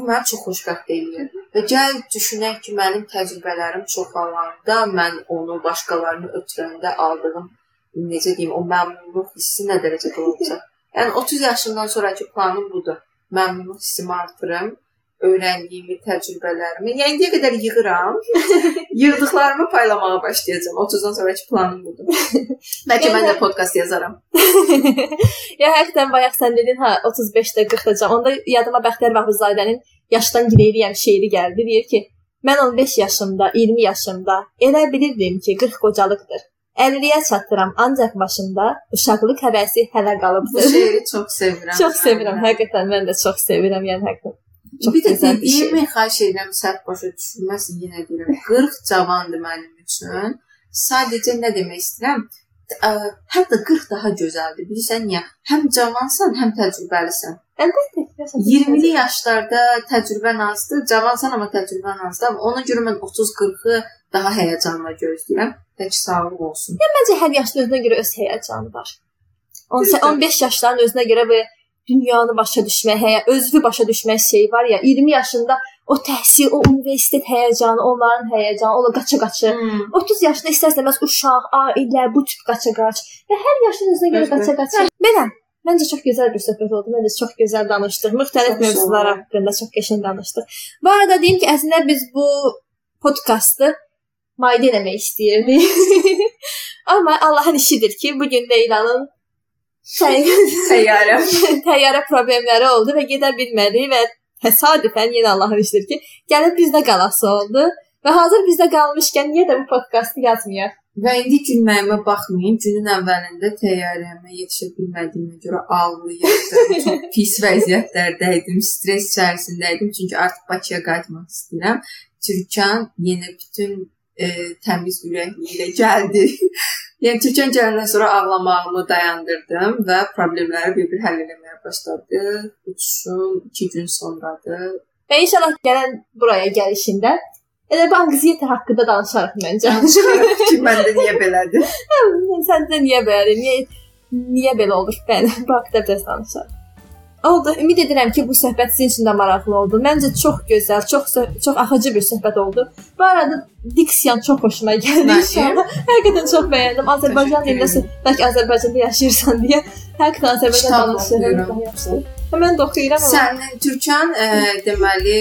Bu məni çox xoşbəxt eləyir. Və gəl düşünək ki, mənim təcrübələrim çoxalanda mən onu başqalarını ötürəndə aldığım necə deyim, o məmnunluq hissi nə dərəcədə olacaq? Yəni 30 yaşından sonrakı planım budur. Məmnunluq hissimi artırım öyrəndiyimi, təcrübələrimi, yəni indiyə qədər yığıram. Yığdıqlarımı paylamağa başlayacağam. 30-dan sonrakı planım budur. Bəlkə mən də podkast yazaram. ya həqiqətən bayaq sən dedin, ha 35-də 40-dacam. Onda yadıma Bəxtiyar Vaxtuzadənin Yaşdan giləyirəm şeiri gəldi. Deyir ki, mən 15 yaşımda, 20 yaşımda elə bilirdim ki, 40 qocalıqdır. 50-yə çatdıram, ancaq başımda uşaqlıq həvəsi hələ qalıbdır. Bu şeiri çox sevirəm. çox sevirəm, həqiqətən mən də çox sevirəm, yəni həqiqətən. Çox bir də dediyimi xahiş edirəm, səhv başa düşülməsin, yenə deyirəm. 40 cavandır mənim üçün. Sadəcə nə demək istəyirəm? Ə, hətta 40 daha gözəldir. Bilirsən niyə? Həm cavansan, həm təcrübəlisən. Əlbəttə. 20-li yaşlarda təcrübən azdır, cavansan amma təcrübən azdır. Ona görə mən 30-40-ı daha həyəcanla gözləyirəm. Tək sağlıq olsun. Ya məncə hər yaşın özünə görə öz həyəcanı var. 15 yaşların özünə görə belə dünyanı başa düşmək, həyə özünü başa düşmək şeyi var ya, 20 yaşında o təhsil, o universitet həyəcanı, onların həyəcanı, ola qaça-qaça. Hmm. 30 yaşında istərsəməz uşaq, ailə, bu tip qaça-qaç və hər yaşın özünə görə qaça-qaça. Belə Məncə çox gözəl bir söhbət oldu. Məncə çox gözəl danışdıq. Müxtəlif mövzular haqqında çox qəşəng danışdıq. Bu arada deyim ki, əslində biz bu podkastı mayda eləmək istəyirdik. Amma Allahın işidir ki, bu gün Leylanın təyyarə təyyarə problemləri oldu və gedə bilmədi və təsadüfən yenə Allahın işidir ki, gəlib bizdə qalası oldu. Və hazır bizdə qalmışkən niyə də bu podkastı yazmayaq? Və indi gülməyimə baxmayın. Günün əvvəlində təyyarəmə yetişə bilmədiyimə görə ağlayırdım. Çox pis vəziyyətlərdə idim, stress içərisində idim, çünki artıq Bakıya qayıtmaq istəyirəm. Türkan yenə bütün e, təmiz ürəkli ilə gəldi. Yəni Türkan gələndən sonra ağlamağımı dayandırdım və problemləri bir-bir həll etməyə başladıq. Uçuşum 2 gün sonradır. Və inşallah gələn buraya gəlişində elə bu anksiyete haqqında danışarıq məncə. Danışarıq ki, məndə niyə belədir? Səndə niyə belədir? Niyə niyə belə olur? Bəli, bu haqqda biraz danışarıq. Oldu. Ümid edirəm ki, bu söhbət sizin üçün də maraqlı oldu. Məncə çox gözəl, çox çox axıcı bir söhbət oldu. Bu arada diksiyan çox xoşuma gəldi inşallah. Həqiqətən çox bəyəndim. Azərbaycan dilində, bəlkə Azərbaycanda yaşayırsan deyə, həqiqətən Azərbaycan danışıram. Mən də oxuyuram. Sən Türkan ə, deməli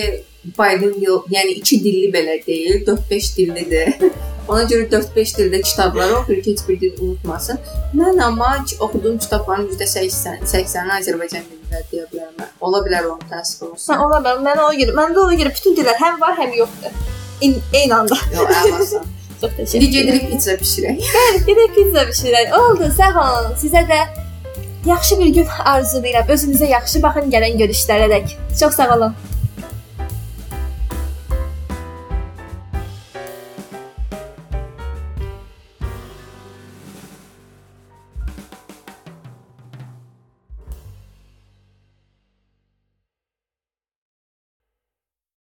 bilingual, yəni iki dilli belə deyil, 4-5 dillidir. Ona görə 4-5 dildə kitabları oxuyur heç bir dil unutmasın. Mən amma oxuduğum kitabların %80, 80-i Azərbaycan dilində deyə bilərəm. Ola bilər onun təsiri olsun. Hə, ola bilər. Mən ona görə, məndə ona görə bütün dillər həm var, həm yoxdur. In, eyni anda. Yox, əlasan. Çox təşəkkür. İndi gedirik pizza bişirək. Bəli, gedək pizza bişirək. Oldu, sağ olun. Sizə də yaxşı bir gün arzulayıram. Özünüzə yaxşı baxın gələn görüşlərə dək. Çox sağ olun.